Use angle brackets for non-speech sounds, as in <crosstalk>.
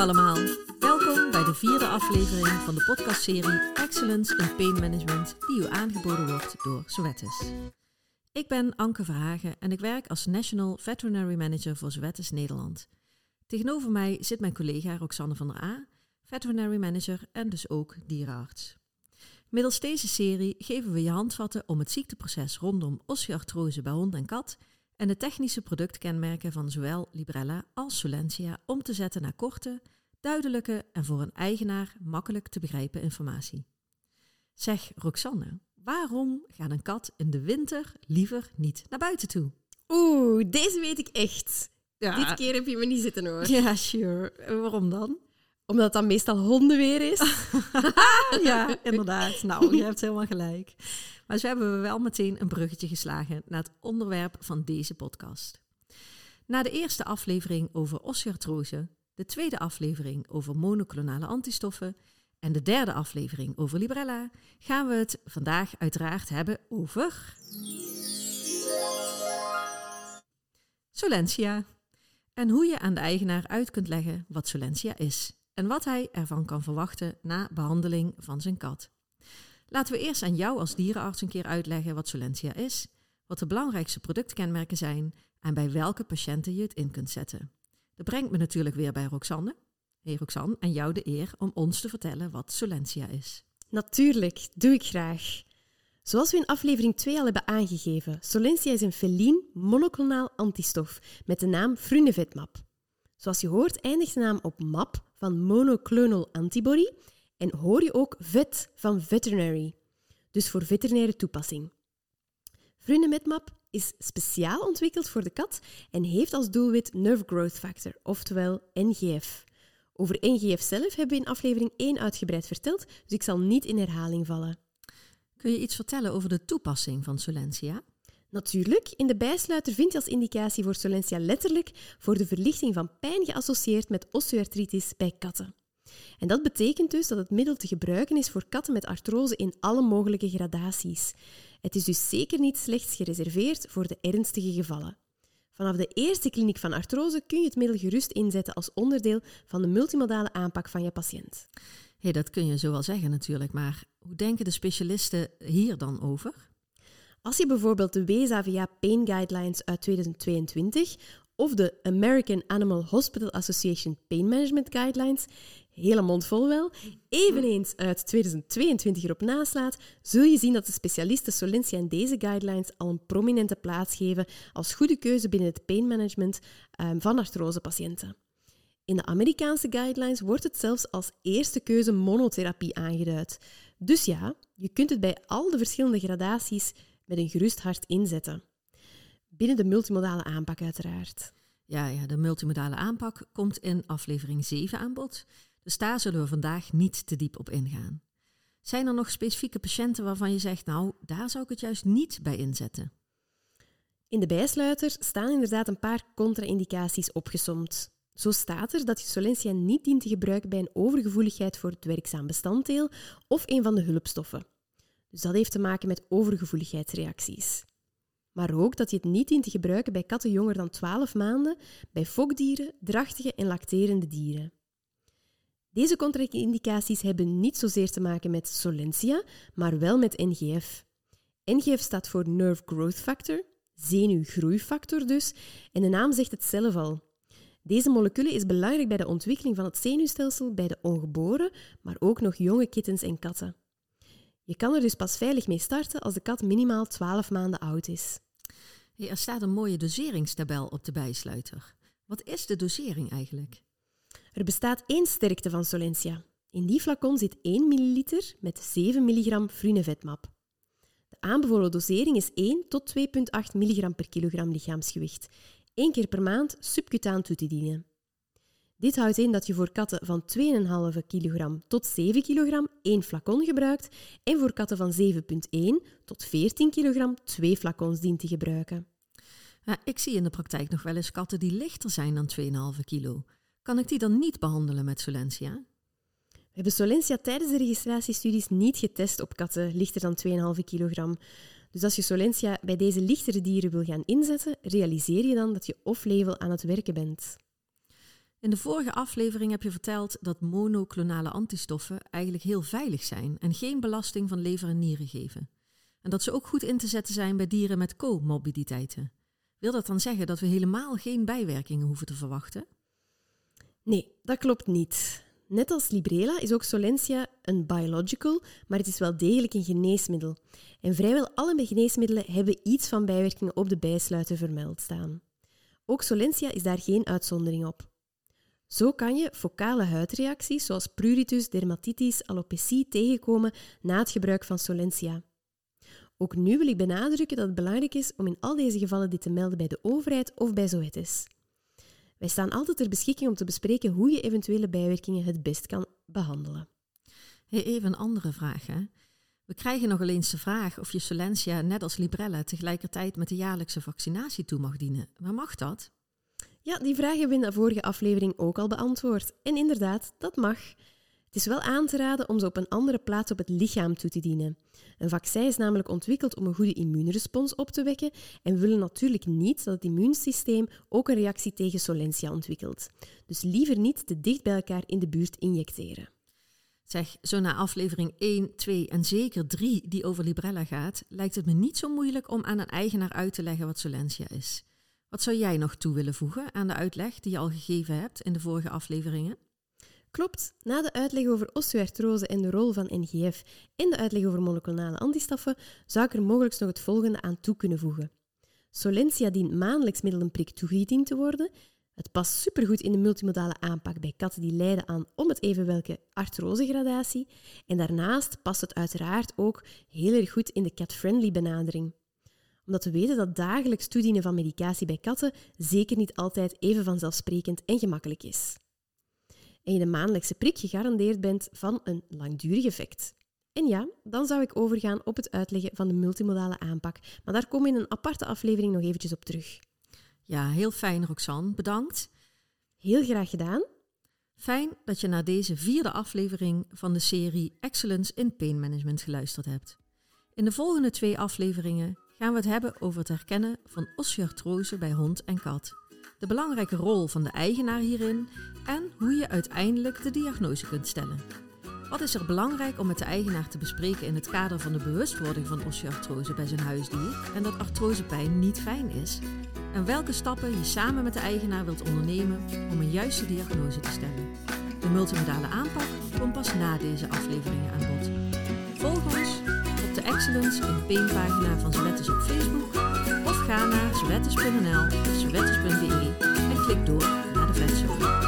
allemaal. Welkom bij de vierde aflevering van de podcastserie Excellence in Pain Management die u aangeboden wordt door Zoetis. Ik ben Anke Verhagen en ik werk als National Veterinary Manager voor Zoetis Nederland. Tegenover mij zit mijn collega Roxanne van der A, Veterinary Manager en dus ook dierenarts. Middels deze serie geven we je handvatten om het ziekteproces rondom osteoartrose bij hond en kat en de technische productkenmerken van zowel Librella als Solentia om te zetten naar korte, duidelijke en voor een eigenaar makkelijk te begrijpen informatie. Zeg Roxanne, waarom gaat een kat in de winter liever niet naar buiten toe? Oeh, deze weet ik echt. Ja. Dit keer heb je me niet zitten hoor. Ja, sure. Waarom dan? Omdat het dan meestal hondenweer is. <laughs> ja, inderdaad. Nou, je hebt helemaal gelijk. Maar zo hebben we wel meteen een bruggetje geslagen naar het onderwerp van deze podcast. Na de eerste aflevering over osteoartrose, de tweede aflevering over monoclonale antistoffen en de derde aflevering over Librella, gaan we het vandaag uiteraard hebben over. Solentia. En hoe je aan de eigenaar uit kunt leggen wat Solentia is en wat hij ervan kan verwachten na behandeling van zijn kat. Laten we eerst aan jou als dierenarts een keer uitleggen wat Solentia is, wat de belangrijkste productkenmerken zijn en bij welke patiënten je het in kunt zetten. Dat brengt me natuurlijk weer bij Roxanne. Hey Roxanne, en jou de eer om ons te vertellen wat Solentia is. Natuurlijk, doe ik graag. Zoals we in aflevering 2 al hebben aangegeven, Solensia is een felien monoclonaal antistof met de naam Frunevetmap. Zoals je hoort eindigt de naam op map van monoclonal antibody en hoor je ook vet van veterinary, dus voor veterinaire toepassing. Frunevetmap is speciaal ontwikkeld voor de kat en heeft als doelwit Nerve Growth Factor, oftewel NGF. Over NGF zelf hebben we in aflevering 1 uitgebreid verteld, dus ik zal niet in herhaling vallen. Kun je iets vertellen over de toepassing van Solentia? Natuurlijk, in de bijsluiter vind je als indicatie voor Solensia letterlijk voor de verlichting van pijn geassocieerd met osteoartritis bij katten. En dat betekent dus dat het middel te gebruiken is voor katten met artrose in alle mogelijke gradaties. Het is dus zeker niet slechts gereserveerd voor de ernstige gevallen. Vanaf de eerste kliniek van artrose kun je het middel gerust inzetten als onderdeel van de multimodale aanpak van je patiënt. Hey, dat kun je zo wel zeggen natuurlijk, maar hoe denken de specialisten hier dan over? Als je bijvoorbeeld de WSAVA Pain Guidelines uit 2022 of de American Animal Hospital Association Pain Management Guidelines, hele mond vol wel, eveneens uit 2022 erop naslaat, zul je zien dat de specialisten Solensia in deze guidelines al een prominente plaats geven als goede keuze binnen het pain management um, van artrosepatiënten. In de Amerikaanse guidelines wordt het zelfs als eerste keuze monotherapie aangeduid. Dus ja, je kunt het bij al de verschillende gradaties met een gerust hart inzetten. Binnen de multimodale aanpak uiteraard. Ja, ja, de multimodale aanpak komt in aflevering 7 aan bod. Dus daar zullen we vandaag niet te diep op ingaan. Zijn er nog specifieke patiënten waarvan je zegt, nou, daar zou ik het juist niet bij inzetten? In de bijsluiter staan inderdaad een paar contra-indicaties opgesomd. Zo staat er dat je Solensia niet dient te gebruiken bij een overgevoeligheid voor het werkzaam bestanddeel of een van de hulpstoffen. Dus dat heeft te maken met overgevoeligheidsreacties. Maar ook dat je het niet dient te gebruiken bij katten jonger dan 12 maanden, bij fokdieren, drachtige en lacterende dieren. Deze contra-indicaties hebben niet zozeer te maken met Solensia, maar wel met NGF. NGF staat voor Nerve Growth Factor, zenuwgroeifactor dus, en de naam zegt het zelf al. Deze molecule is belangrijk bij de ontwikkeling van het zenuwstelsel bij de ongeboren, maar ook nog jonge kittens en katten. Je kan er dus pas veilig mee starten als de kat minimaal 12 maanden oud is. er staat een mooie doseringstabel op de bijsluiter. Wat is de dosering eigenlijk? Er bestaat één sterkte van Solensia. In die flacon zit 1 ml met 7 mg frunevetmap. De aanbevolen dosering is 1 tot 2,8 mg per kilogram lichaamsgewicht. Eén keer per maand subcutaan toe te dienen. Dit houdt in dat je voor katten van 2,5 kg tot 7 kg één flacon gebruikt en voor katten van 7,1 tot 14 kg twee flacons dient te gebruiken. Ik zie in de praktijk nog wel eens katten die lichter zijn dan 2,5 kilo. Kan ik die dan niet behandelen met Solensia? We hebben Solensia tijdens de registratiestudies niet getest op katten lichter dan 2,5 kilogram. Dus als je Solensia bij deze lichtere dieren wil gaan inzetten, realiseer je dan dat je off-label aan het werken bent. In de vorige aflevering heb je verteld dat monoclonale antistoffen eigenlijk heel veilig zijn en geen belasting van lever en nieren geven. En dat ze ook goed in te zetten zijn bij dieren met comorbiditeiten. Wil dat dan zeggen dat we helemaal geen bijwerkingen hoeven te verwachten? Nee, dat klopt niet. Net als Librela is ook Solensia een biological, maar het is wel degelijk een geneesmiddel. En vrijwel alle geneesmiddelen hebben iets van bijwerkingen op de bijsluiter vermeld staan. Ook Solensia is daar geen uitzondering op. Zo kan je focale huidreacties zoals pruritus, dermatitis, alopecie tegenkomen na het gebruik van Solensia. Ook nu wil ik benadrukken dat het belangrijk is om in al deze gevallen dit te melden bij de overheid of bij Zoetis. Wij staan altijd ter beschikking om te bespreken hoe je eventuele bijwerkingen het best kan behandelen. Hey, even een andere vraag. Hè? We krijgen nog eens de vraag of je Solensia net als Librella tegelijkertijd met de jaarlijkse vaccinatie toe mag dienen. Maar mag dat? Ja, die vraag hebben we in de vorige aflevering ook al beantwoord. En inderdaad, dat mag. Het is wel aan te raden om ze op een andere plaats op het lichaam toe te dienen. Een vaccin is namelijk ontwikkeld om een goede immuunrespons op te wekken en we willen natuurlijk niet dat het immuunsysteem ook een reactie tegen Solensia ontwikkelt. Dus liever niet te dicht bij elkaar in de buurt injecteren. Zeg, zo na aflevering 1, 2 en zeker 3 die over Librella gaat, lijkt het me niet zo moeilijk om aan een eigenaar uit te leggen wat Solensia is. Wat zou jij nog toe willen voegen aan de uitleg die je al gegeven hebt in de vorige afleveringen? Klopt, na de uitleg over osteoartrose en de rol van NGF en de uitleg over monoclonale antistoffen, zou ik er mogelijk nog het volgende aan toe kunnen voegen. Solensia dient maandelijks middel een prik toegediend te worden. Het past supergoed in de multimodale aanpak bij katten die lijden aan om het even welke artrosegradatie. En daarnaast past het uiteraard ook heel erg goed in de cat-friendly benadering omdat we weten dat dagelijks toedienen van medicatie bij katten zeker niet altijd even vanzelfsprekend en gemakkelijk is. En je de maandelijkse prik gegarandeerd bent van een langdurig effect. En ja, dan zou ik overgaan op het uitleggen van de multimodale aanpak. Maar daar komen we in een aparte aflevering nog eventjes op terug. Ja, heel fijn Roxanne, bedankt. Heel graag gedaan. Fijn dat je naar deze vierde aflevering van de serie Excellence in Pain Management geluisterd hebt. In de volgende twee afleveringen gaan we het hebben over het herkennen van osteoartrose bij hond en kat. De belangrijke rol van de eigenaar hierin en hoe je uiteindelijk de diagnose kunt stellen. Wat is er belangrijk om met de eigenaar te bespreken in het kader van de bewustwording van osteoartrose bij zijn huisdier en dat artrosepijn niet fijn is? En welke stappen je samen met de eigenaar wilt ondernemen om een juiste diagnose te stellen? De multimodale aanpak komt pas na deze afleveringen aan bod. Volg ons de Excellence in de pagina van Zwettes op Facebook of ga naar zwettes.nl of zwettes.be en klik door naar de vetshow.